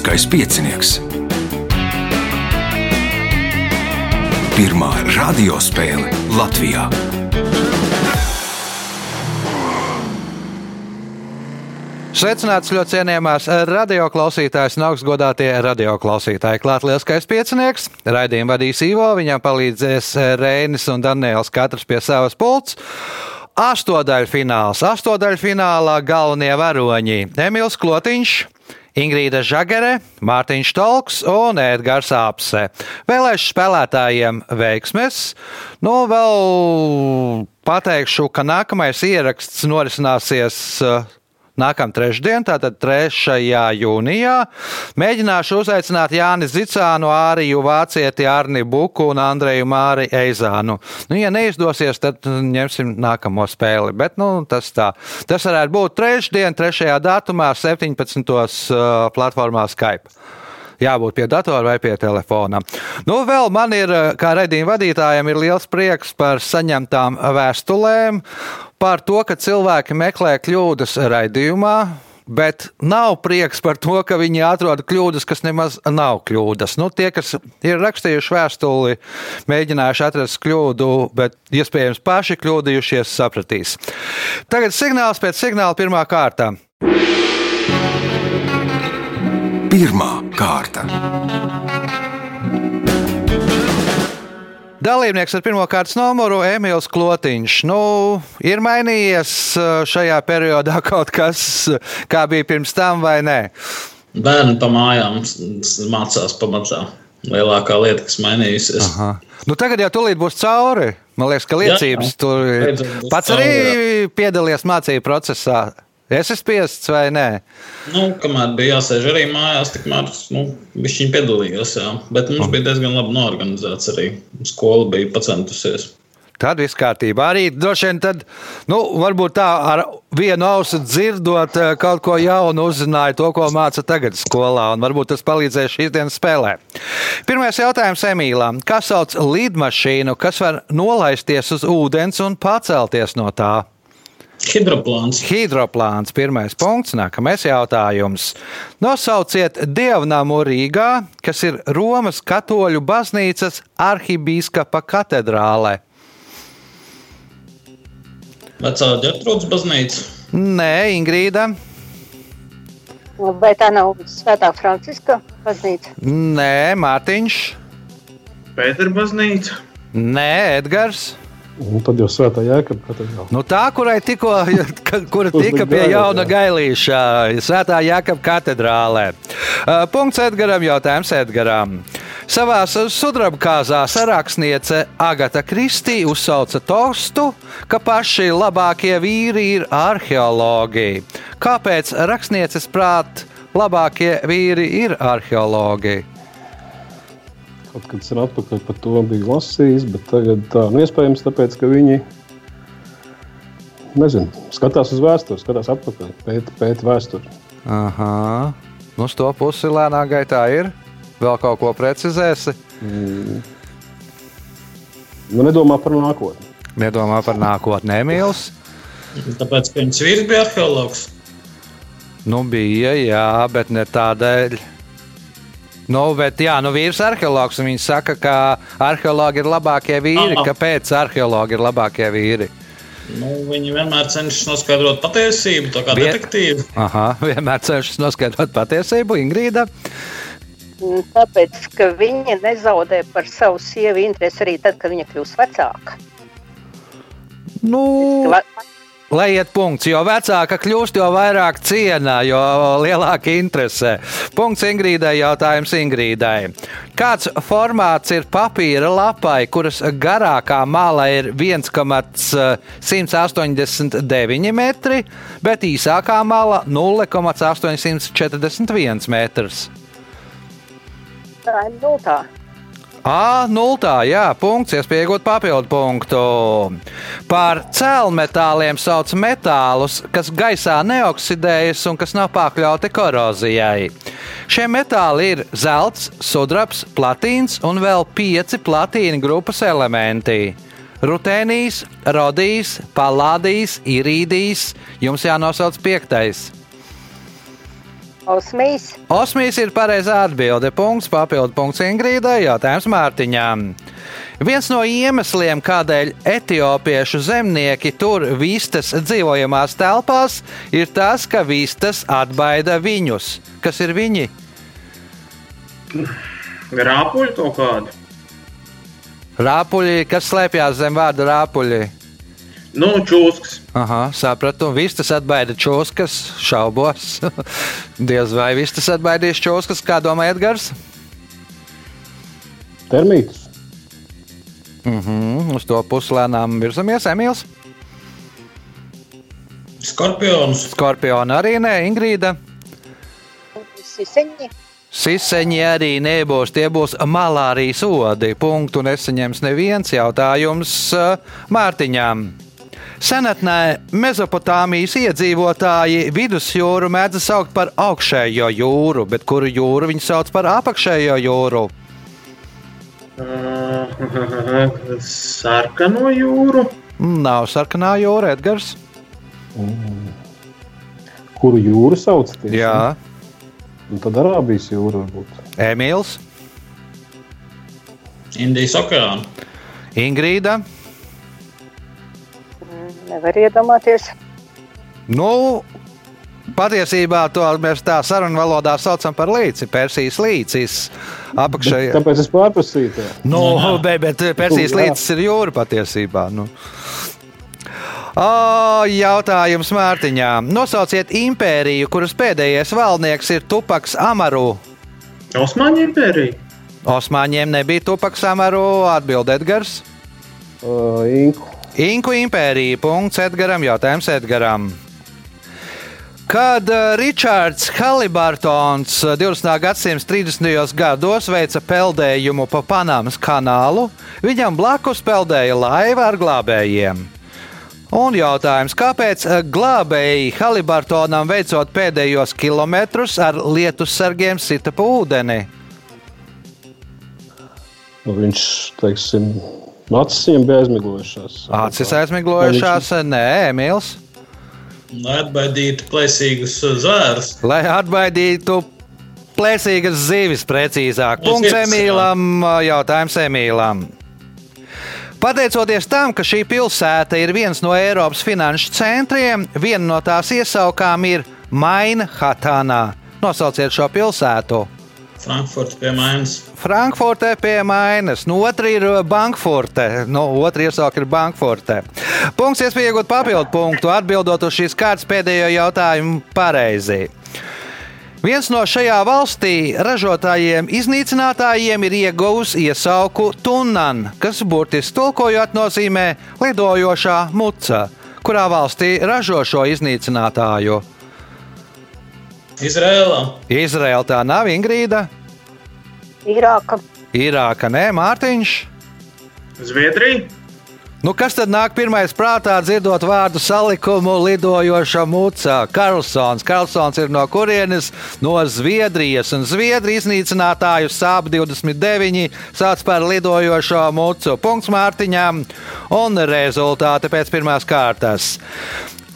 Lieliskais piecinieks. Pirmā radiospēle Latvijā. Sveicināts ļoti cienījamās radioklausītājas un augstgadātie radioklausītāji. Klāt lielskais piecinieks, raidījumu vadīs Ivo, viņam palīdzēs Reinis un Daniels, katrs pie savas pults. Astodaļfināls. Astodaļfinālā galvenie varoņi - Emīls Klotiņš. Ingrīda Žagere, Mārtiņš Tolks un Edgars Apse. Vēlēšu spēlētājiem veiksmes. Nu, vēl pateikšu, ka nākamais ieraksts norisināsies Nākamā trešdiena, tātad 3. jūnijā, mēģināšu uzaicināt Jāni Zicānu, Āriju Vācieti, Arni Buku un Andreju Māri Eizānu. Nu, ja neizdosies, tad ņemsim nākamo spēli. Bet, nu, tas, tā. tas varētu būt trešdien, 3. datumā, 17. platformā Skype jābūt pie datora vai pie telefona. Nu, vēl man ir, kā redzījuma vadītājiem, ir liels prieks par saņemtām vēstulēm par to, ka cilvēki meklē kļūdas raidījumā. Bet nav prieks par to, ka viņi atrod kļūdas, kas nemaz nav kļūdas. Nu, tie, kas ir rakstījuši vēstuli, mēģinājuši atrast kļūdu, bet iespējams paši kļūdījušies, sapratīs. Tagad signāls pēc signāla pirmā kārta. Pirmā kārta. Dalībnieks ar pirmā kārtas numuru Emīls Klotiņš. Nu, ir mainījies šajā periodā kaut kas, kā bija pirms tam, vai nē? Bērni pa mājām mācās pamatā. Lielākā lieta, kas mainījusies. Aha. Nu, tagad jau tūlīt būs cauri. Man liekas, ka liecības jā, jā. tur pats cauri, arī jā. piedalījies mācību procesā. Es esmu spiests vai nē? Nu, kamēr bija jāsēž arī mājās, tikmēr nu, viņi piedalījās. Jā. Bet mums oh. bija diezgan labi norganizēts arī. Skola bija pacentusies. Tad viss kārtībā. Arī droši vien tad, nu, varbūt tā ar vienu ausu dzirdot eh, kaut ko jaunu, uzzināja to, ko māca tagad skolā, un varbūt tas palīdzēs šīs dienas spēlē. Pirmais jautājums Emīlām. Kas sauc lidmašīnu, kas var nolaisties uz ūdens un pacelties no tā? Hidroplāns. Hidroplāns. Pirmais punkts. Nākamais jautājums. Nosauciet dievnamu Rīgā, kas ir Romas katoļu baznīcas arhibīskapa katedrālē. Vecā ģetrūdas baznīca. Nē, Ingrīda. Vai tā nav Svētā Franciska baznīca? Nē, Mārtiņš. Pētera baznīca. Nē, Edgars. Un tad jau svētā jēkabā katedrāle. Nu, tā, kurai tikko kura tika pie jauna gailīša, svētā jēkabā katedrālē. Uh, punkts Edgaram, jautājums Edgaram. Savā sudrabkāzā sarakstniece Agata Kristī uzsauca tostu, ka paši labākie vīri ir arheologi. Kāpēc rakstnieces prāt labākie vīri ir arheologi? Kaut kad sen atpakaļ par to bija lasījis, bet tagad tā nu, iespējams tāpēc, ka viņi nezinu, skatās uz vēsturi, skatās atpakaļ, pēta pēt vēsturi. Aha, nu, uz to pusi lēnā gaitā ir. Vēl kaut ko precizēsi? Mm. Nu, nedomā par nākotni. Nedomā par nākotni, Emīls. Tāpēc, ka viņš bija arheologs. Nu, bija, jā, bet ne tādēļ. Nu, bet, jā, nu, vīrs ir arheologs. Viņš saka, ka arheologi ir labākie vīri. Aha. Kāpēc arheologi ir labākie vīri? Nu, viņi vienmēr cenšas noskaidrot patiesību, tā kā Vien... detektīvi. Aha, vienmēr cenšas noskaidrot patiesību, Ingrīda. Mm, tāpēc, ka viņa nezaudē par savu sievu interesi arī tad, kad viņa kļūst vecāka. Nu, lai iet punkts. Jo vecāka kļūst, jo vairāk cienā, jo lielāka interesē. Punkts Ingrīdai jautājums Ingrīdai. Kāds formāts ir papīra lapai, kuras garākā māla ir 1,189 eh, metri, bet īsākā māla 0,841 metrs? Tā ir nulta. A0, jā, punkts, iespējot papildu punktu. Par cēlmetāliem sauc metālus, kas gaisā neoksidējas un kas nav pakļauti korozijai. Šie metāli ir zelts, sudrabs, platīns un vēl pieci platīna grupas elementi. Rutēnijas, rodīs, palādīs, irīdīs, jums jānosauc piektais. Osmīs. Osmīs ir pareizā atbilde. Punkts, papildu punkts Ingrīdai, jautājums Mārtiņām. Viens no iemesliem, kādēļ etiopiešu zemnieki tur vistas dzīvojamās telpās, ir tas, ka vistas atbaida viņus. Kas ir viņi? Rāpuļi kaut kādi. Rāpuļi, kas slēpjas zem vārda rāpuļi. Nu, čūskas. Aha, sapratu. Vistas atbaida čūskas, šaubos. Diez vai vistas atbaidīs čūskas, kā domā Edgars? Termītus. Mhm, uz to puslēnām virzamies, Emīls. Skorpionus. Skorpiona arī nē, Ingrīda. Siseņi. Siseņi arī nebūs. Tie būs malārijas odi. Punktu nesaņems neviens jautājums uh, Mārtiņām. Senatnē Mesopotāmijas iedzīvotāji vidusjūru mēdz saukt par augšējo jūru, bet kuru jūru viņi sauc par apakšējo jūru? Uh, sarkano jūru. Nav sarkanā jūra, Edgars. Kuru jūru sauc? tieši? Jā, Un tad Arābijas jūra varbūt. Emīls, Indijas okeāna. Ingrīda. Nevar iedomāties. Nu, patiesībā to mēs tā sarunu valodā saucam par līci, Persijas līcis. Apakšējā. Tāpēc es pārprasīju. tev. Nu, bet, bet Persijas līcis ir jūra patiesībā. Nu. O, jautājums Mārtiņām. Nosauciet impēriju, kuras pēdējais valdnieks ir Tupaks Amaru. Osmaņu impērija. Osmaņiem nebija Tupaks Amaru, atbild Edgars. Uh, Inku. Inku impērija. Punkts Edgaram. Jautājums Edgaram. Kad uh, Ričards Halibartons uh, 20. gadsimta 30. gados veica peldējumu pa Panamas kanālu, viņam blakus peldēja laiva ar glābējiem. Un jautājums, kāpēc uh, glābēji Halibartonam veicot pēdējos kilometrus ar lietus sargiem sita pa ūdeni? Viņš, teiksim, acis bija aizmiglojušās. Acis aizmiglojušās, nē, Emīls. Lai atbaidītu plēsīgus zvērus. Lai atbaidītu plēsīgas zivis, precīzāk. Punkts zivis, Emīlam, jautājums Emīlam. Pateicoties tam, ka šī pilsēta ir viens no Eiropas finanšu centriem, viena no tās iesaukām ir Mainhatanā. Nosauciet šo pilsētu. Frankfurts pie Mainas. Frankfurtē pie Mainas, no otra ir Bankfurte. No otra iesauka ir Bankfurte. Punkts, iespēja iegūt papildu punktu, atbildot uz šīs kārtas pēdējo jautājumu pareizi. Viens no šajā valstī ražotājiem iznīcinātājiem ir ieguvis iesauku Tunan, kas burtiski tulkojot nozīmē lidojošā muca. Kurā valstī ražo šo iznīcinātāju? Izrēlā. Izraela tā nav Ingrīda, Irāka. Irāka nē, Mārtiņš. Zviedrija. Nu, kas tad nāk pirmais prātā dzirdot vārdu salikumu lidojoša muca? Karlsons. Karlsons ir no kurienes? No Zviedrijas. Un Zviedri iznīcinātāju sāp 29 sauc par lidojošo mucu. Punkts Mārtiņām un rezultāti pēc pirmās kārtas.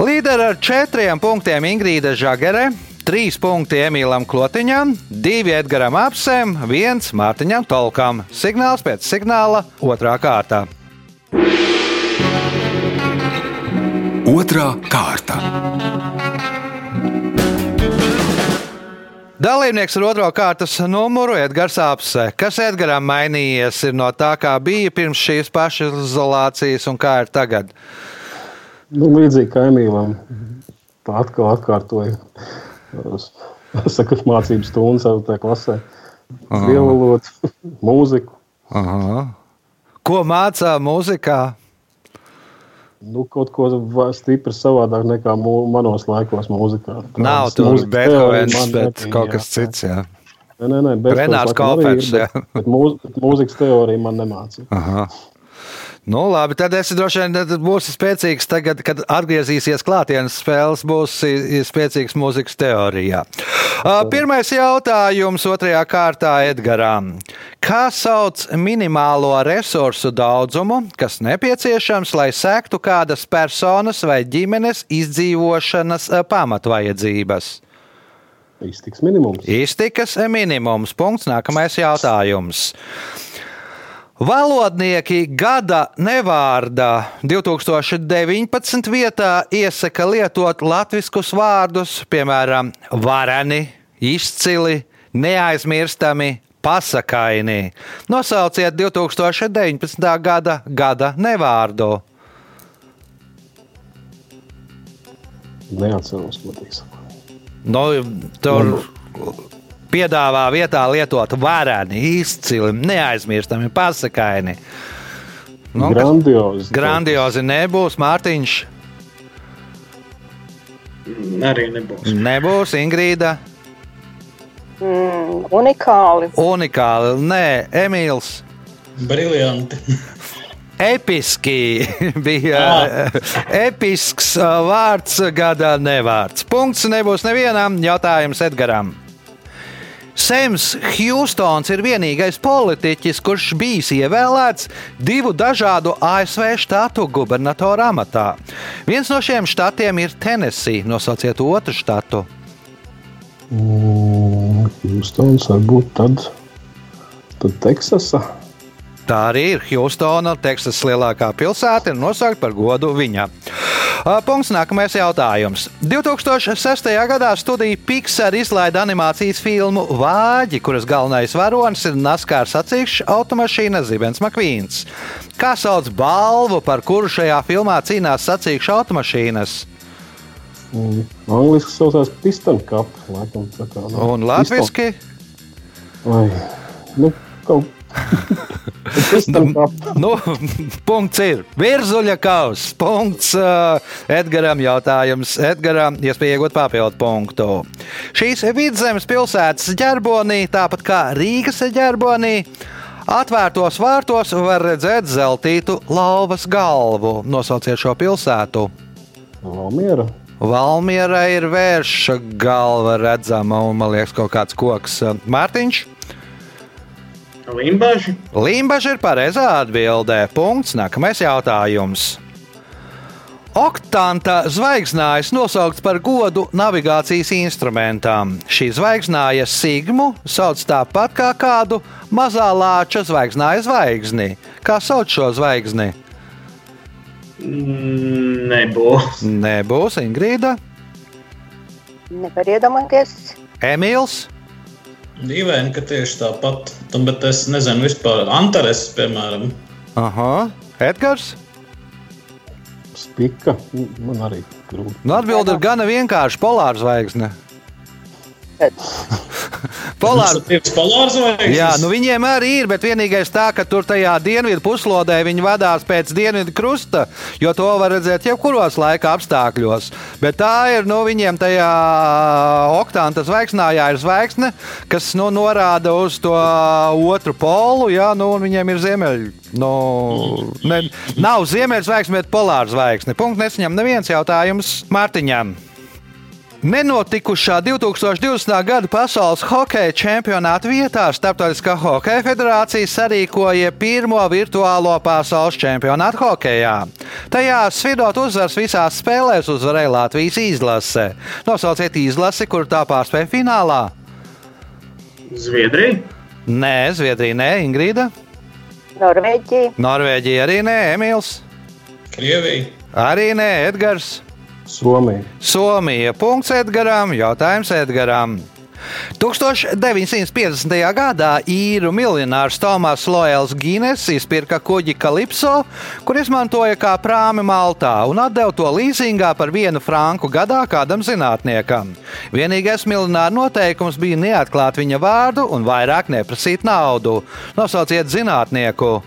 Līderi ar četriem punktiem Ingrīda Žagere. Trīs punkti Emīlam Klotiņam, divi Edgaram Apsem, viens Mārtiņam Tolkam. Signāls pēc signāla otrā kārtā. Otra kārta. Dalībnieks ar otro kārtas numuru Edgars Apse. Kas Edgaram mainījies ir no tā, kā bija pirms šīs pašizolācijas un kā ir tagad? Nu, līdzīgi kā Emīlam. Tā atkal atkārtoja. Saku, mācības stundu savā klasē. Dievu valodu, mūziku. Aha. Ko mācā mūzikā? Nu, kaut ko stipri savādāk nekā mū, manos laikos mūzikā. Nav Kādas tur Beethovens, bet nebija, kaut jā. kas cits. Jā. Nē, nē, nē Renārs Kaufers, jā. Bet, bet mūz, bet mūzikas teorija man nemācīja. Aha. Nu, labi, tad es droši vien būšu spēcīgs. Tagad, kad atgriezīsies klātienes spēles, būs spēcīgs mūzikas teorijā. Pirmais jautājums otrajā kārtā Edgaram. Kā sauc minimālo resursu daudzumu, kas nepieciešams, lai sektu kādas personas vai ģimenes izdzīvošanas pamatvajadzības? Iztiks minimums. Iztikas minimums. Punkts. Nākamais jautājums. Valodnieki gada nevārdā 2019. vietā iesaka lietot latviskus vārdus, piemēram, vareni, izcili, neaizmirstami, pasakaini. Nosauciet 2019. gada gada nevārdu. Neatceros, patīs. Nu, tur piedāvā vietā lietot vareni, izcili, neaizmirstami, pasakaini. Nu, Grandiozi. Grandiozi nebūs, Mārtiņš. Arī nebūs. Nebūs Ingrīda. Mm, unikāli. Unikāli. Nē, Emīls. Briljanti. Episki bija episks uh, vārds, gada nevārds. Punkts nebūs nevienam jautājums Edgaram. Sems Hjūstons ir vienīgais politiķis, kurš bijis ievēlēts divu dažādu ASV štatu gubernatora amatā. Viens no šiem štatiem ir Tennessee. Nosauciet otru štatu. Hjūstons varbūt tad, tad Teksasa. Tā arī ir Hjūstona, Teksasas lielākā pilsēta, ir nosaukta par godu viņa. Ā, Punkts nākamais jautājums. 2006. gadā studija Pixar izlaida animācijas filmu Vāģi, kuras galvenais varonis ir NASCAR sacīkšu automašīna Zibens Makvīns. Kā sauc balvu, par kuru šajā filmā cīnās sacīkšu automašīnas? Angliski saucās Piston Cup. Laikam, tā kā, nu, Un latviešu Vai, nu, kaut. Nu, punkts ir virzuļa kausa. Punkts uh, Edgaram. Jautājums Edgaram, iespēja iegūt papildu punktu. Šīs vidzemes pilsētas ģerbonī, tāpat kā Rīgas ģerbonī, atvērtos vārtos var redzēt zeltītu lauvas galvu. Nosauciet šo pilsētu. Valmiera. Valmiera ir vērša galva redzama un, man liekas, kaut kāds koks. Mārtiņš. Limbaži. Limbaģa ir pareizā atbildē. Punkts. Nākamais jautājums. Oktanta zvaigznājas nosaukts par godu navigācijas instrumentam. Šī zvaigznāja Sigmu sauc tāpat kā kādu mazā lāča zvaigznāja zvaigzni. Kā sauc šo zvaigzni? Mm, Nebūs. Nebūs Ingrīda, Nevar iedomāties. Emīls. Dīvaini, ka tieši tāpat, Tu- bet es nezinu vispār. Antares, piemēram, Aha, Edgars. Spika. Man arī grūti. Nu, Atbilde ir gana vienkārša. Polāra zvaigzne. Polārs zvaigznes. Jā, nu viņiem arī ir, bet vienīgais tā, ka tur tajā dienvidu puslodē viņi vadās pēc dienvidu krusta, jo to var redzēt jebkuros laika apstākļos. Bet tā ir, nu, viņiem tajā oktāna zvaigznājā ir zvaigzne, kas nu, norāda uz to otru polu, jā, nu, un viņiem ir ziemeļ. Nu, ne, nav ziemeļzvaigzne, bet polāra zvaigzne. Punkts nesaņem neviens jautājums Mārtiņam. Nenotikušā 2020. gada pasaules hokeja čempionāta vietā Startautiskā hokeja federācija sarīkoja pirmo virtuālo pasaules čempionātu hokejā. Tajā svidot uzvaras visās spēlēs uzvarēja Latvijas izlase. Nosauciet izlasi, kur tā pārspēja finālā. Zviedrija. Nē, Zviedrija, nē, Ingrīda. Norvēģija, Norvēģija arī nē, Emīls. Krievija. Arī nē, Edgars. Somija. Somija. Punkts Edgaram. Jautājums Edgaram. 1950. gadā īru miljonārs Tomas Loels Gīnes izpirka kuģi Kalipso, kur izmantoja kā prāmi Maltā un atdeva to līzingā par vienu franku gadā kādam zinātniekam. Vienīgais miljonāra noteikums bija neatklāt viņa vārdu un vairāk neprasīt naudu. Nosauciet zinātnieku.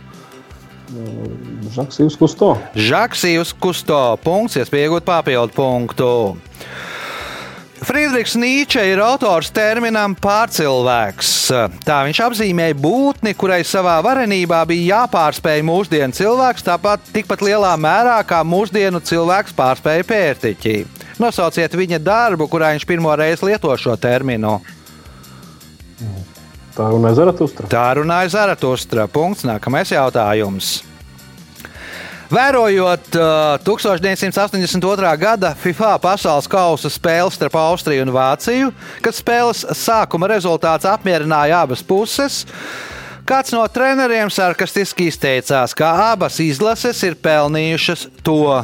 Žaks Ivs Kusto. Žaksīs Kusto. Punkts, iespēja iegūt papildu punktu. Friedrichs Nīčs ir autors terminam pārcilvēks. Tā viņš apzīmēja būtni, kurai savā varenībā bija jāpārspēj mūsdienu cilvēks, tāpat tikpat lielā mērā kā mūsdienu cilvēks pārspēja pērtiķi. Nosauciet viņa darbu, kurā viņš pirmo reizi lieto šo terminu. Tā runāja Zaratustra. Tā runāja Zaratustra. Punkts. Nākamais jautājums. Vērojot uh, 1982. gada FIFA pasaules kausa spēli starp Austriju un Vāciju, kad spēles sākuma rezultāts apmierināja abas puses, kāds no treneriem sarkastiski izteicās, ka abas izlases ir pelnījušas to.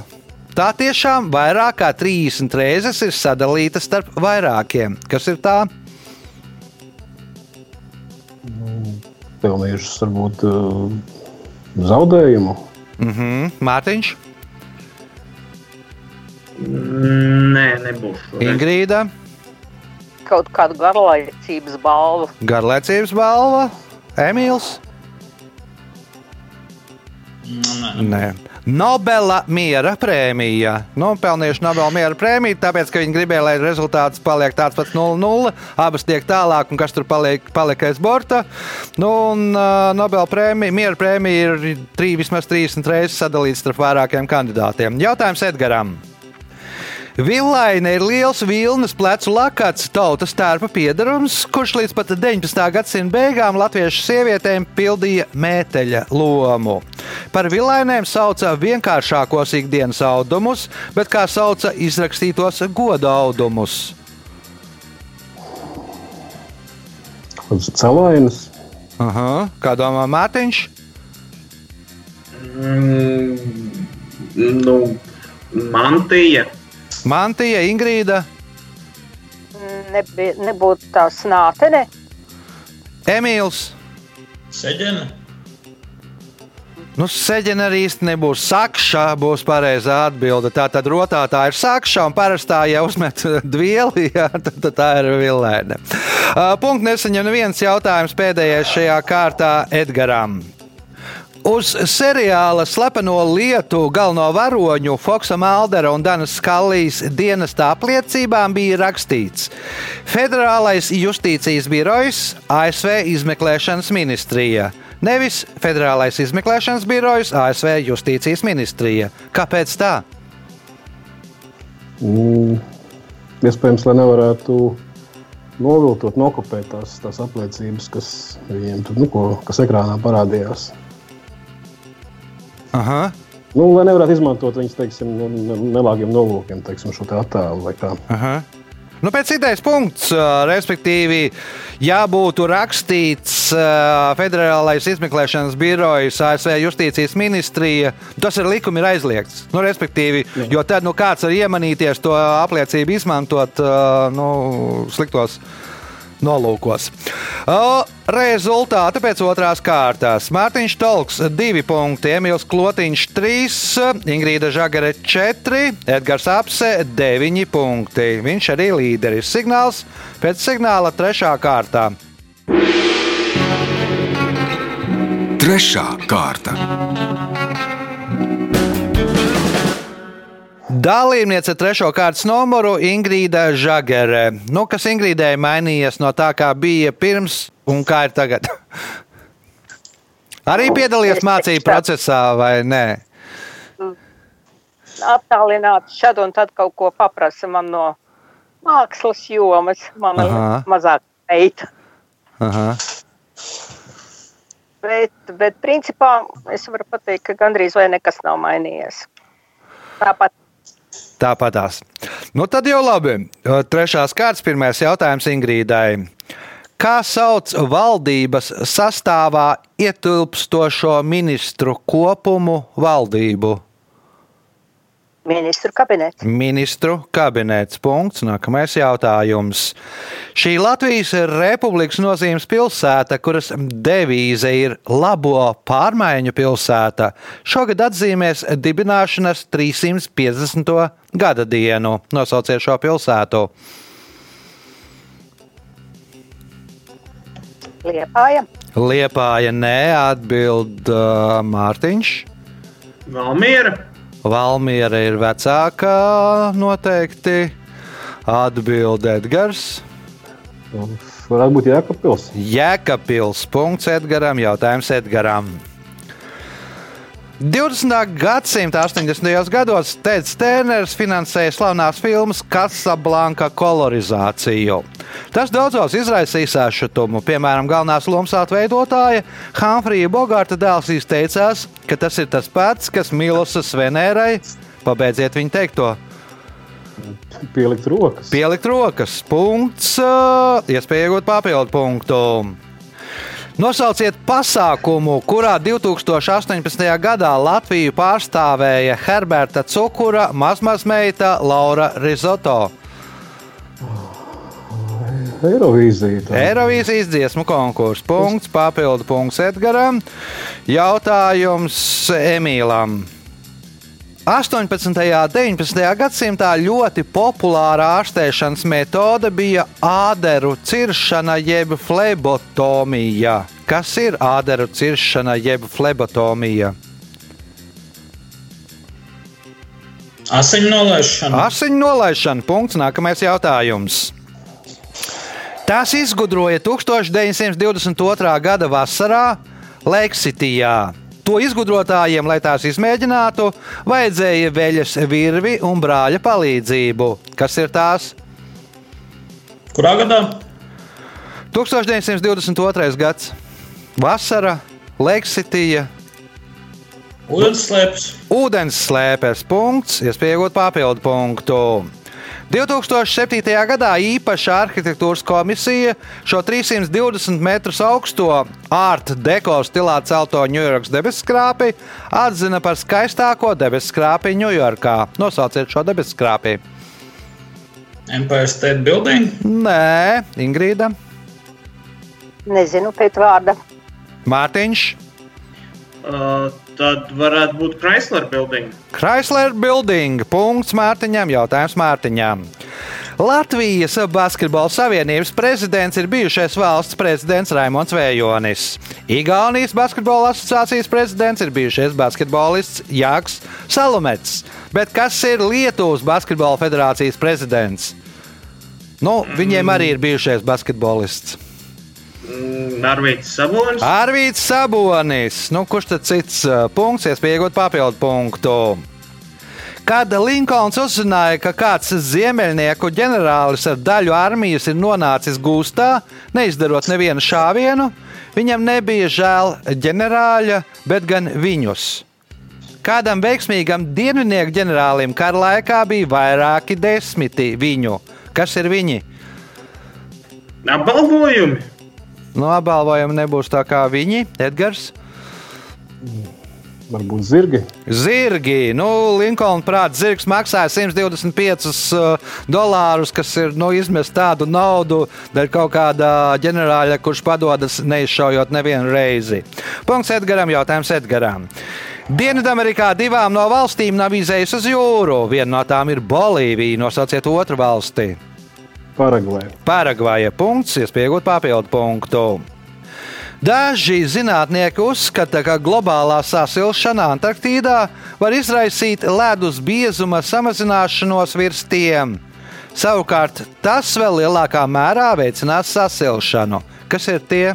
Tā tiešām vairāk kā 30 reizes ir sadalīta starp vairākiem. Kas ir tā? Pelnījušas varbūt uh, zaudējumu. Mhm. Mārtiņš, Nē, nebūs. Ingrīda, Kaut kādu garlaicības balvu. garlaicības balva, Emīls. Nē, Nē. Nobela miera prēmija. Nu, pelnījuši Nobela miera prēmiju, tāpēc, ka viņi gribēja, lai rezultāts paliek tāds pats 0-0. Abas tiek tālāk, un kas tur paliek, paliek aiz borta. Nu, un uh, Nobela prēmija, miera prēmija ir trī, vismaz 30 reizes sadalīta starp vairākiem kandidātiem. Jautājums Edgaram. Villaina ir liels vilnas plecu lakats, tautas tērpa piedarums, kurš līdz pat 19. gadsimta beigām latviešu sievietēm pildīja mēteļa lomu. Par villainēm sauca vienkāršākos ikdienas audumus, bet kā sauca izrakstītos goda audumus. Celainas. Aha, kā domā Mārtiņš? Mm, nu, mantija. Mantija, Ingrīda, Nebija, nebūtu tā snātene. Emīls. Seģena. Nu, Seģena arī īsti nebūs sakša, būs pareizā atbilde. Tā tad rotātā ir sakša, un parastā, ja uzmet dvieli, jā, tad, tad tā ir vilēna. Uh, Punkts nesaņem neviens jautājums pēdējais šajā kārtā Edgaram. Uz seriāla slepeno lietu galveno varoņu Foksa Maldera un Danas Skallijas dienesta apliecībām bija rakstīts: Federālais justīcijas birojs, ASV izmeklēšanas ministrija. Nevis Federālais izmeklēšanas birojs, ASV justīcijas ministrija. Kāpēc tā? Mm, iespējams, lai nevarētu noviltot, nokopēt tās, tās apliecības, kas viņiem tur, nu, ko, kas ekrānā parādījās. Aha, Nu, lai nevarētu izmantot viņas teiksim, ne- nelāgiem nolūkiem, teiksim, šo te attēlu. aha. Nu, pēc idejas punkts, respektīvi, ja būtu rakstīts Federālais izmeklēšanas birojs, ASV justīcijas ministrija, tas ir likumi ir aizliegts. Nu, respektīvi, jo tad nu, kāds var iemanīties to apliecību izmantot nu, sliktos nolūkos. O, rezultāti pēc otrās kārtas. Mārtiņš Tolks 2 punkti, Emīls Klotiņš 3, Ingrīda Žagare 4, Edgars Apse 9 punkti. Viņš arī līderis. Signāls pēc signāla trešā kārtā. Trešā kārta. Dalībniece trešo kārtas numuru Ingrīda Žagere. Nu, kas Ingrīdai mainījies no tā, kā bija pirms un kā ir tagad? Arī piedalījies Es mācību procesā vai nē? Attālināti šad un tad kaut ko paprasa man no mākslas jomas. Man Aha. mazāk meita. Aha. Bet, bet principā es varu pateikt, ka gandrīz vai nekas nav mainījies. Tāpat Tāpatās. Nu, tad jau labi. Trešās kārtas, pirmais jautājums Ingrīdai. Kā sauc valdības sastāvā ietilpstošo ministru kopumu valdību? Ministru kabinets. Ministru kabinets. Punkts. Nākamais jautājums. Šī Latvijas Republikas nozīmes pilsēta, kuras devīze ir labo pārmaiņu pilsēta, šogad atzīmēs dibināšanas 350. gada dienu. Nosauciet šo pilsētu. Liepāja. Liepāja nē, atbild uh, Mārtiņš. Valmiera. Valmiera ir vecākā noteikti. Atbild Edgars. Varētu būt Jēkabpils. Jēkabpils. Punkts Edgaram. Jautājums Edgaram. 20. gadsimta 80. gados Teds Tērners finansēja slavenās filmas Casablanca kolorizāciju. Tas daudzos izraisīja sašutumu. Piemēram, galvenās lomas atveidotāja Humfrija Bogarta dēls izteicās, ka tas ir tas pats, kas Milosas Venērai. Pabeidziet viņu teikto. Pielikt rokas. Pielikt rokas. Punkts. Iespēja iegūt papildu punktu. Nosauciet pasākumu, kurā 2018. gadā Latviju pārstāvēja Herberta Cukura mazmazmeita Laura Rizoto. Eirovīzija. Eirovīzijas dziesmu konkurss. Punkts, papildu punkts Edgaram. Jautājums Emīlam. 18. un 19. gadsimtā ļoti populāra ārstēšanas metode bija āderu ciršana jeb flebotomija. Kas ir āderu ciršana jeb flebotomija? Asiņu nolaišana. Asiņu nolaišana. Punkts. Nākamais jautājums. Tās izgudroja 1922. gada vasarā Leksitijā. To izgudrotājiem, lai tās izmēģinātu, vajadzēja veļas virvi un brāļa palīdzību. Kas ir tās? Kurā gadā? 1922. gads. Vasara, Leksitija, Ūdens slēpes. ūdens slēpes punkts, iespējot papildu punktu. 2007. gadā īpaša arhitektūras komisija šo 320 metrus augsto art deko stilā celto Ņujorkas debeskrāpi atzina par skaistāko debeskrāpi Ņujorkā. Nosauciet šo debeskrāpi. Empire State Building. Nē, Ingrīda, Nezinu pēc vārda. Mārtiņš, Uh, tad varētu būt Chrysler Building. Chrysler Building. Punkts Mārtiņam, jautājums Mārtiņam. Latvijas Basketbola Savienības prezidents ir bijušais valsts prezidents Raimons Vējonis. Igaunijas Basketbola asociācijas prezidents ir bijušais basketbolists Jānis Salomets. Bet kas ir Lietuvas Basketbola federācijas prezidents? Nu, viņiem arī ir bijušais basketbolists. Mm, Arvīts Sabonis. Arvīts Sabonis. Nu, kurš tad cits uh, punkts, iespējot papildu punktu? Kad Linkolns uzzināja, ka kāds ziemeļnieku ģenerālis ar daļu armijas ir nonācis gūstā, neizdarot nevienu šāvienu, viņam nebija žēl ģenerāļa, bet gan viņus. Kādam veiksmīgam dienvidnieku ģenerālim kara laikā bija vairāki desmiti viņu. Kas ir viņi? Apbalvojumi. No apbalvojuma nebūs tā kā viņi, Edgars. Varbūt zirgi. Zirgi. Nu, Linkolna prāta zirgs maksāja 125 uh, dolārus, kas ir nu, izmest tādu naudu dēļ kaut kāda ģenerāļa, kurš padodas neizšaujot nevienu reizi. Punkts Edgaram, jautājums Edgaram. Dienvidamerikā divām no valstīm nav izējusi uz jūru. Viena no tām ir Bolīvija. Nosauciet otru valsti. Paragvē. Paragvaja punkts, iespējot papildu punktu. Daži zinātnieki uzskata, ka globālā sasilšana Antarktīdā var izraisīt ledus biezuma samazināšanos virs tiem. Savukārt tas vēl lielākā mērā veicinās sasilšanu. Kas ir tie?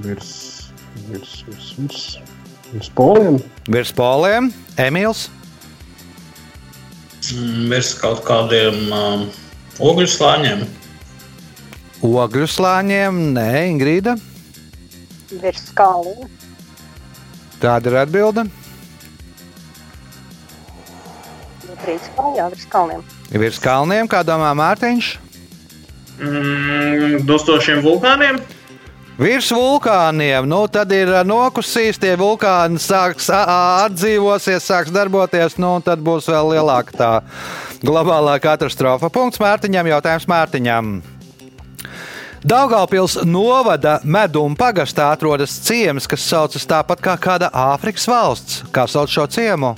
Virs, virs, virs, virs, virs poliem. Virs poliem, Emīls, Virs kaut kādiem um, ogļu slāņiem. ogļu slāņiem, nē, Ingrīda. Virs kalna. Tāda ir atbilde. Principā, jā, virs kalniem. Virs kalniem, kā domā Mārtiņš? Mm, Dostošiem vulkāniem. Virs vulkāniem, nu tad ir ā, nokusīs, tie vulkāni sāks atdzīvosies, sāks darboties, nu un tad būs vēl lielāka tā globālā katastrofa. Punkts Mārtiņam, jautājums Mārtiņam. Daugaupils novada meduma pagastā atrodas ciems, kas saucas tāpat kā kāda Āfrikas valsts. Kā sauc šo ciemu?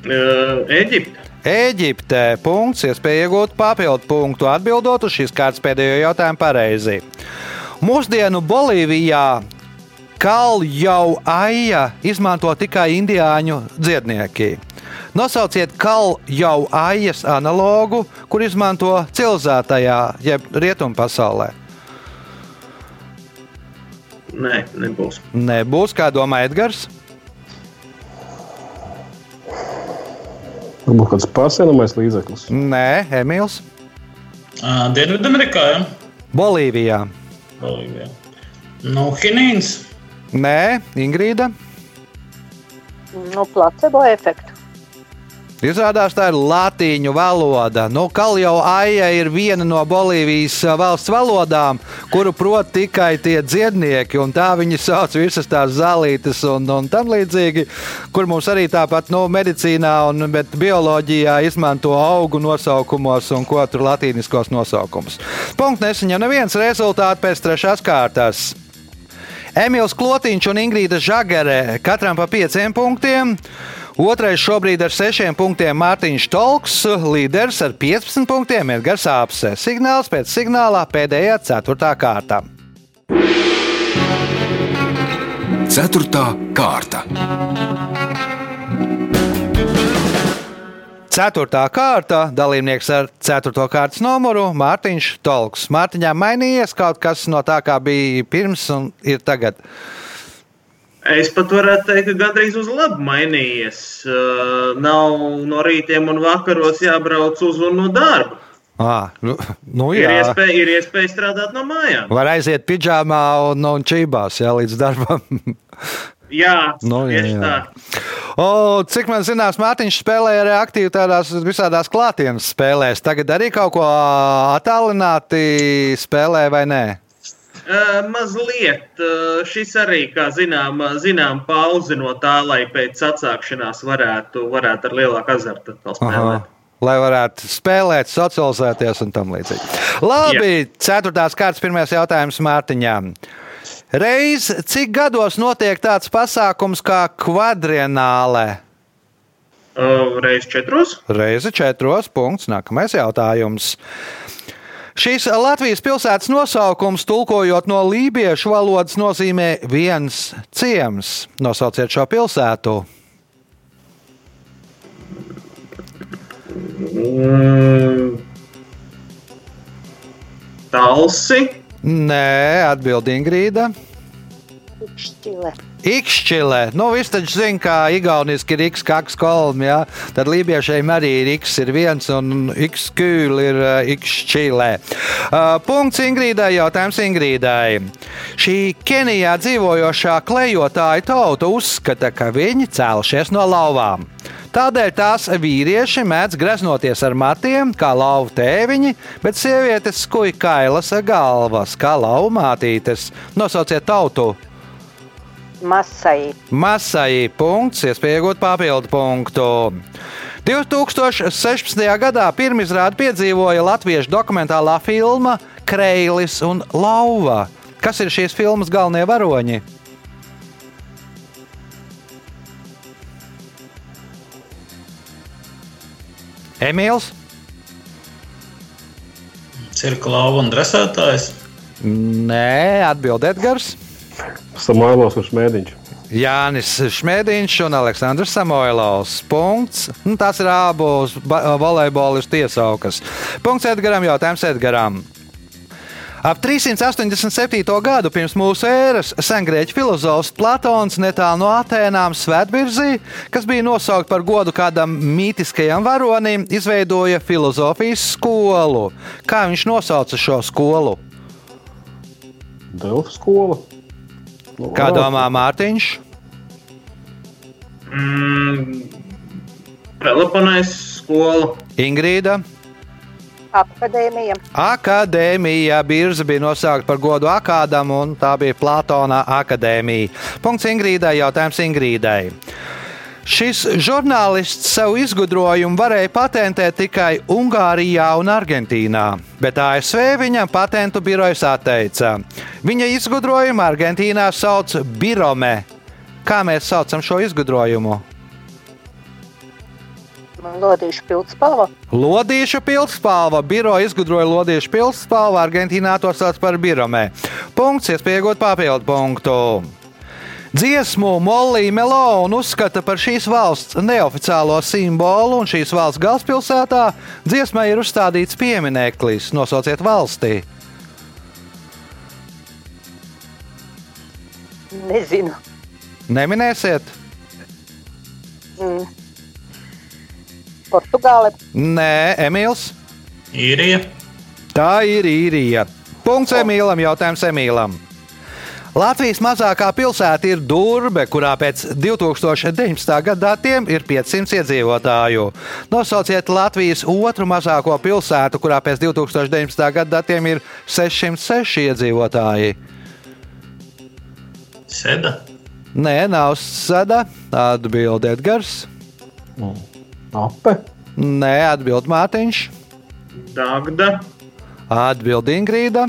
Uh, Eģipte. Eģiptē. Punkts, iespēja iegūt papildu punktu, atbildot uz šīs kārtas pēdējo jautājumu pareizi. Mūsdienu Bolīvijā kaljau aija izmanto tikai indiāņu dziednieki. Nosauciet kaljau aijas analogu, kur izmanto civilizētajā, jeb rietumu pasaulē. Nē, nebūs. Nebūs, kā domā Edgars. Varbūt kāds pārsēnamais līdzeklis. Nē, Emīls. Dienvidamerikā, ja? Bolīvijā. Bolīvijā. Nu, Hinīns. Nē, Ingrīda. Nu, placebo efektu. Izrādās, tā ir latīņu valoda. Nu, Kaljau aija ir viena no Bolīvijas valsts valodām, kuru prot tikai tie dziednieki, un tā viņi sauc visas tās zālītes un, un tam līdzīgi, kur mums arī tāpat nu, medicīnā un bioloģijā izmanto augu nosaukumos un ko tur latīniskos nosaukumus. Punkts nesaņem neviens rezultāts pēc trešās kārtas. Emīls Klotiņš un Ingrīda Žagere katram pa pieciem punktiem. Otrais šobrīd ar sešiem punktiem Mārtiņš Tolks, līderis ar 15 punktiem ir Gars Apse. Signāls pēc signālā pēdējā ceturtā kārta. Ceturtā kārta. Ceturtā kārta dalībnieks ar ceturto kārtas numuru Mārtiņš Tolks. Mārtiņā mainījies kaut kas no tā, kā bija pirms un ir tagad. Es pat varētu teikt, ka gandrīz uz labu mainījies. Uh, nav no rītiem un vakaros jābrauc uz un no darba. À, nu, nu Ir jā, iespēja, ir iespēja strādāt no mājām. var aiziet pidžāmā un, un čībās jā, līdz darbam. Jā, Nu, jā, jā. tā. O, cik man zināms, Mārtiņš spēlēja arī aktīvi tādās visādās klātienes spēlēs. Tagad arī kaut ko attālināti spēlē vai nē? Uh, mazliet. Uh, šis arī, kā zinām, zinām pauzi no tā, lai pēc atsākšanās varētu, varētu ar lielāku azartu spēlēt. Lai varētu spēlēt, socializēties un tam līdzīgi. Labi, ceturtās kārtas pirmais jautājums Mārtiņām. Reiz cik gados notiek tāds pasākums kā kvadrienāle? Uh, reiz četros. Reizi četros punkts. Nākamais jautājums. Šīs Latvijas pilsētas nosaukums, tulkojot no lībiešu valodas, nozīmē viens ciems. Nosauciet šo pilsētu. Mm. Talsi. Nē, atbild Ingrīda. Šķile. Ikšķilē. Nu, viss taču zina, kā igauniski ir X kaks kolm, jā. Tad lībiešiem arī ir X ir viens un X kūl ir uh, Ikšķilē. Uh, punkts Ingrīdai, jautājums Ingrīdai. Šī Kenijā dzīvojošā klejotāja tauta uzskata, ka viņi cēlušies no lauvām. Tādēļ tās vīrieši mēdz greznoties ar matiem, kā lauva tēviņi, bet sievietes skuja kailas galvas, kā lauva mātītes. Nosauciet tautu! Masai. Masai punkts, iespēja iegūt papildu punktu. 2016. gadā pirmizrādi piedzīvoja latviešu dokumentālā filma Kreilis un Lauva. Kas ir šīs filmas galvenie varoņi? Emīls? Cirklāva un dresētājs. Nē, atbild Edgars. Samailos un Šmēdiņš. Jānis Šmētiņš un Aleksandrs Samoilovs. Punkts. Nu, tās ir abas volejbolistu tiesaukas. Punkts Edgaram, jautājums Edgaram. Ap 387. gadu pirms mūsu ēras sengrieķu filozofs Platons netālu no Atēnām Svētbirzī, kas bija nosaukta par godu kādam mītiskajam varonim, izveidoja filozofijas skolu. Kā viņš nosauca šo skolu? Delfu skola. Kā domā Mārtiņš? Mm. Peloponēs skola. Ingrīda? Akadēmija. Akadēmija Birza bija nosaukta par godu Akādam, un tā bija Platona akadēmija. Punkts Ingrīdai, jautājums Ingrīdai. Šis žurnālists savu izgudrojumu varēja patentēt tikai Ungārijā un Argentīnā, bet ASV viņam patentu birojas atteica. Viņa izgudrojumu Argentīnā sauc birome. Kā mēs saucam šo izgudrojumu? Lodīšu pildspalva. Lodīšu pilspāva. Biroja izgudroja lodīšu pilspāvu, Argentīnā to sauc par biromē. Punkts, iespējot papildu punktu. Dziesmu Molija Melona uzskata par šīs valsts neoficiālo simbolu, un šīs valsts galvaspilsētā dziesmai ir uzstādīts piemineklis. Nosauciet valstī. Nezinu. Neminēsiet? Mm. Portugāle. Nē, Emīls. Īrija. Tā ir īrija. Punkts Emīlam, jautājums Emīlam. Latvijas mazākā pilsēta ir Durbe, kurā pēc 2019. gada datiem ir 500 iedzīvotāju. Nosauciet Latvijas otru mazāko pilsētu, kurā pēc 2019. gada datiem ir 606 iedzīvotāji. Seda. Nē, nav sada. Atbildiet Edgars. Ape. Nē, atbild Mārtiņš. Dagda. Atbild Ingrīda.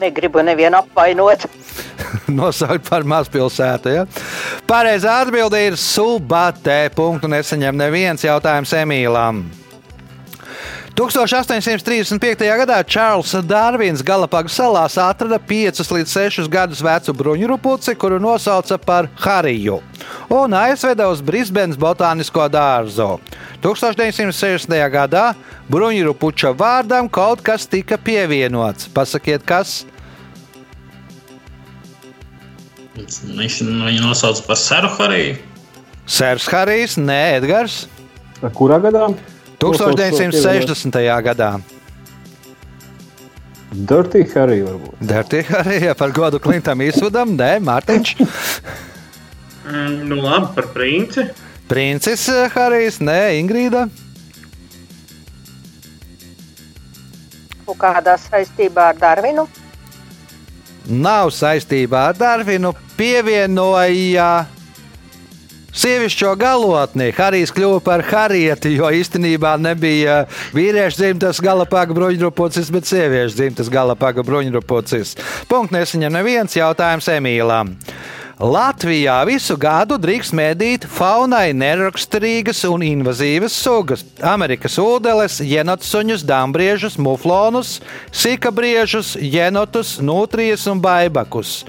Negribu nevienu apvainot. Nosaukt par mazpilsētu. Ja? Pareizā atbilde ir Subate. Punktu nesaņem neviens jautājums Emīlam. 1835. gadā Čārls Darvins Galapagu salās atrada 5 līdz 6 gadus vecu bruņurupuci, kuru nosauca par Hariju, un aizveda uz Brisbanes botānisko dārzu. 1960. gadā bruņurupuča vārdam kaut kas tika pievienots. Pasakiet, kas? Viņš viņu nosauca par Seru Hariju. Sērs Harijs, nē, Edgars. Kurā gadā? 1960. gadā. Dirty Harry varbūt. Dirty Harija par godu Klintam Īsvudam, nē, Mārtiņš. Mm, nu, labi, par princi. Princis eh, Harijs, nē, Ingrīda. Un kādā saistībā ar Darvinu? Nav saistībā ar Darvinu. Pievienoja sievišķo galotni. Harijs kļuva par Harieti, jo īstenībā nebija vīriešu dzimtas galapāga bruņurupucis, bet sieviešu dzimtas galapāga bruņurupucis. Punkts nesaņem neviens jautājums Emīlam. Latvijā visu gadu drīkst mēdīt faunai neraksturīgas un invazīvas sugas - Amerikas ūdeles, jenotsuņus, dambriežus, muflonus, sikabriežus, jenotus, nutrijas un baibakus.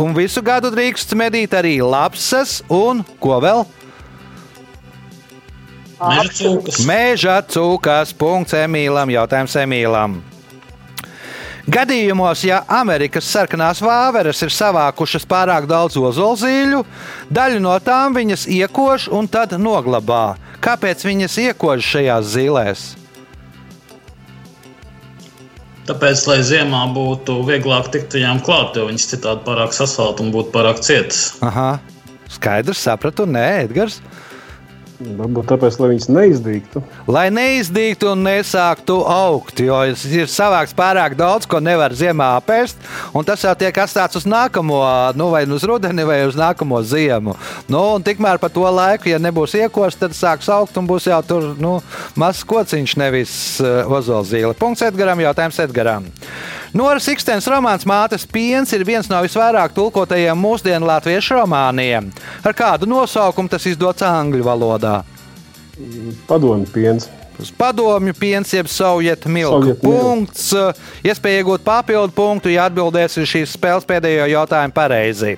Un visu gadu drīkst medīt arī lapsas un ko vēl? Cūkas. Mēža cūkās. Punkts Emīlam. Jautājums Emīlam. Gadījumos, ja Amerikas sarkanās vāveres ir savākušas pārāk daudz ozolzīļu, daļu no tām viņas iekož un tad noglabā. Kāpēc viņas iekož šajās zīlēs? Tāpēc, lai ziemā būtu vieglāk tikt viņām klāt, jo viņas citādi pārāk sasaltu un būtu pārāk cietas. Aha, skaidrs, sapratu, nē, Edgars. Varbūt tāpēc, lai viņas neizdīgtu. Lai neizdīgtu un nesāktu augt, jo ir savāks pārāk daudz, ko nevar ziemā apēst, tas jau tiek atstāts uz nākamo, nu, vai uz rudeni, vai uz nākamo ziemu. Nu, tikmēr par to laiku, ja nebūs iekosts, tad sāks augt un būs jau tur nu, mazs kociņš, nevis uh, ozolzīle. Punkts Edgaram, jautājums Edgaram. Noras Ikstens romāns Mātes piens ir viens no visvairāk tulkotajiem mūsdienu latviešu romāniem. Ar kādu nosaukumu tas izdots angļu valodā? Padomju piens. Padomju piens, jeb Sovietu milku. Soviet milk. Punkts. Iespēja iegūt papildu punktu, ja atbildēs uz šīs spēles pēdējo jautājumu pareizi.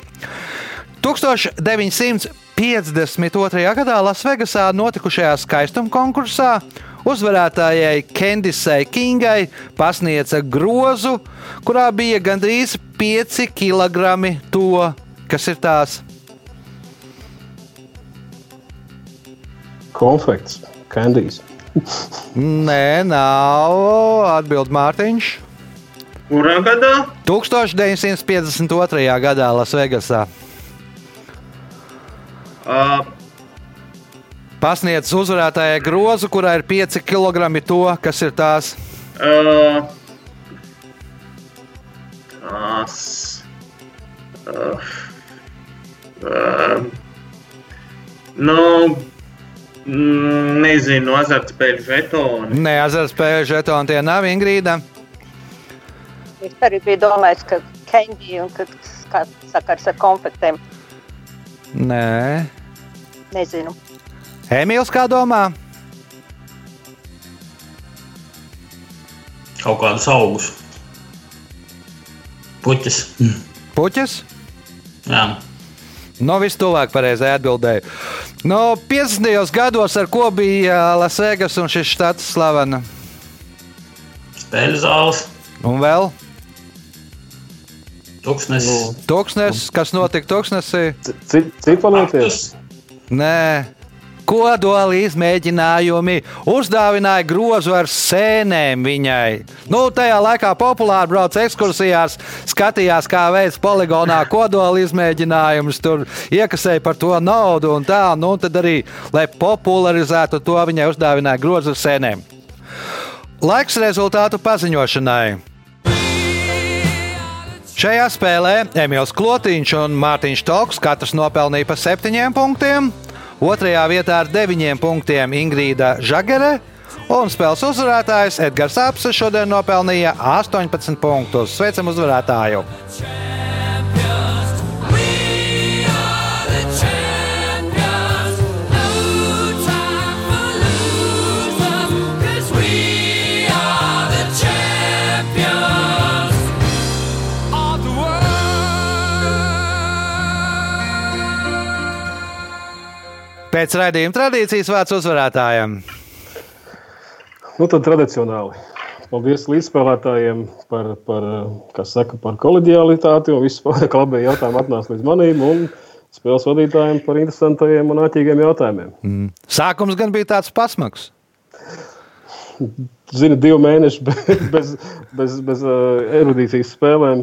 1952. gadā Lasvegasā notikušajā skaistuma konkursā uzvarētājai Kendisai Kingai pasniedza grozu, kurā bija gandrīz 5 kg to, kas ir tās. Konfekts, kandijas. Nē, nav atbild Mārtiņš. Kurā gadā? 1952. gadā Lasvegasā Uh, pasniedz uzvarētājai grozu, kurā ir 5 kg to, kas ir tās. uh, tās, uh, uh, nu, nezinu, azartspēļu žetoni. Nē, azartspēļu žetoni tie nav Ingrīda. Es arī biju domājis, ka Kenģi un kad sakars ar konfektēm. Nē, Nezinu. Emīls kā domā? Kaut kādus augus. Puķis. Puķis? Jā. No viss tuvāk pareizai atbildēja. No 50. gados ar ko bija Lasvegas un šis štats slavena? Spēļu zāles. Un vēl? Tuksnes. Tuksnes, kas notika Tuksnesī? Ciklonēties? Nē. Kodola izmēģinājumi uzdāvināja grozu ar sēnēm viņai. Nu, tajā laikā populāri brauc ekskursijās, skatījās, kā veids poligonā kodola izmēģinājumus, tur iekasēja par to naudu un tā. Nu, tad arī, lai popularizētu to, viņai uzdāvināja grozu ar sēnēm. Laiks rezultātu paziņošanai. Šajā spēlē Emīls Klotiņš un Mārtiņš Toks katrs nopelnīja pa septiņiem punktiem. Otrajā vietā ar deviņiem punktiem Ingrīda Žagere. Un spēles uzvarētājs Edgars Apse šodien nopelnīja 18 punktus. Sveicam uzvarētāju! Pēc raidījuma tradīcijas vārds uzvarētājiem. Nu, tad tradicionāli. Paldies līdzspēlētājiem par, par, saka, par kolēģialitāti un visu klubēju jautājumu atnāca līdz manim. Un spēles vadītājiem par interesantiem un ātriem jautājumiem. Mm. Sākums gan bija tāds pasmags. Zinu, divi mēneši bez, bez, bez, bez uh, erudīcijas spēlēm.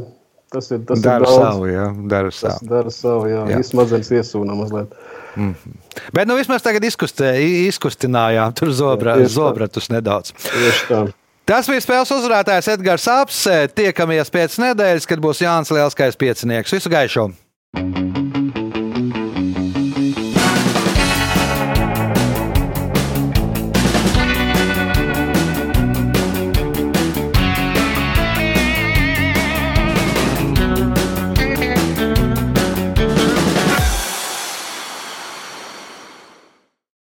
Tas ir tas, dara ir daudz. savu, jā, dara savu. dara savu, jā. Jā. jā. Smadzenes iesūna mazliet. Mm. Bet nu vismaz tagad izkustē, izkustinājām tur zobra, tā. zobratus nedaudz. Tieši tā. Tas bija spēles uzvarētājs Edgars Apse. Tiekamies pēc nedēļas, kad būs Jānis Lielskais piecinieks. Visu gaišu!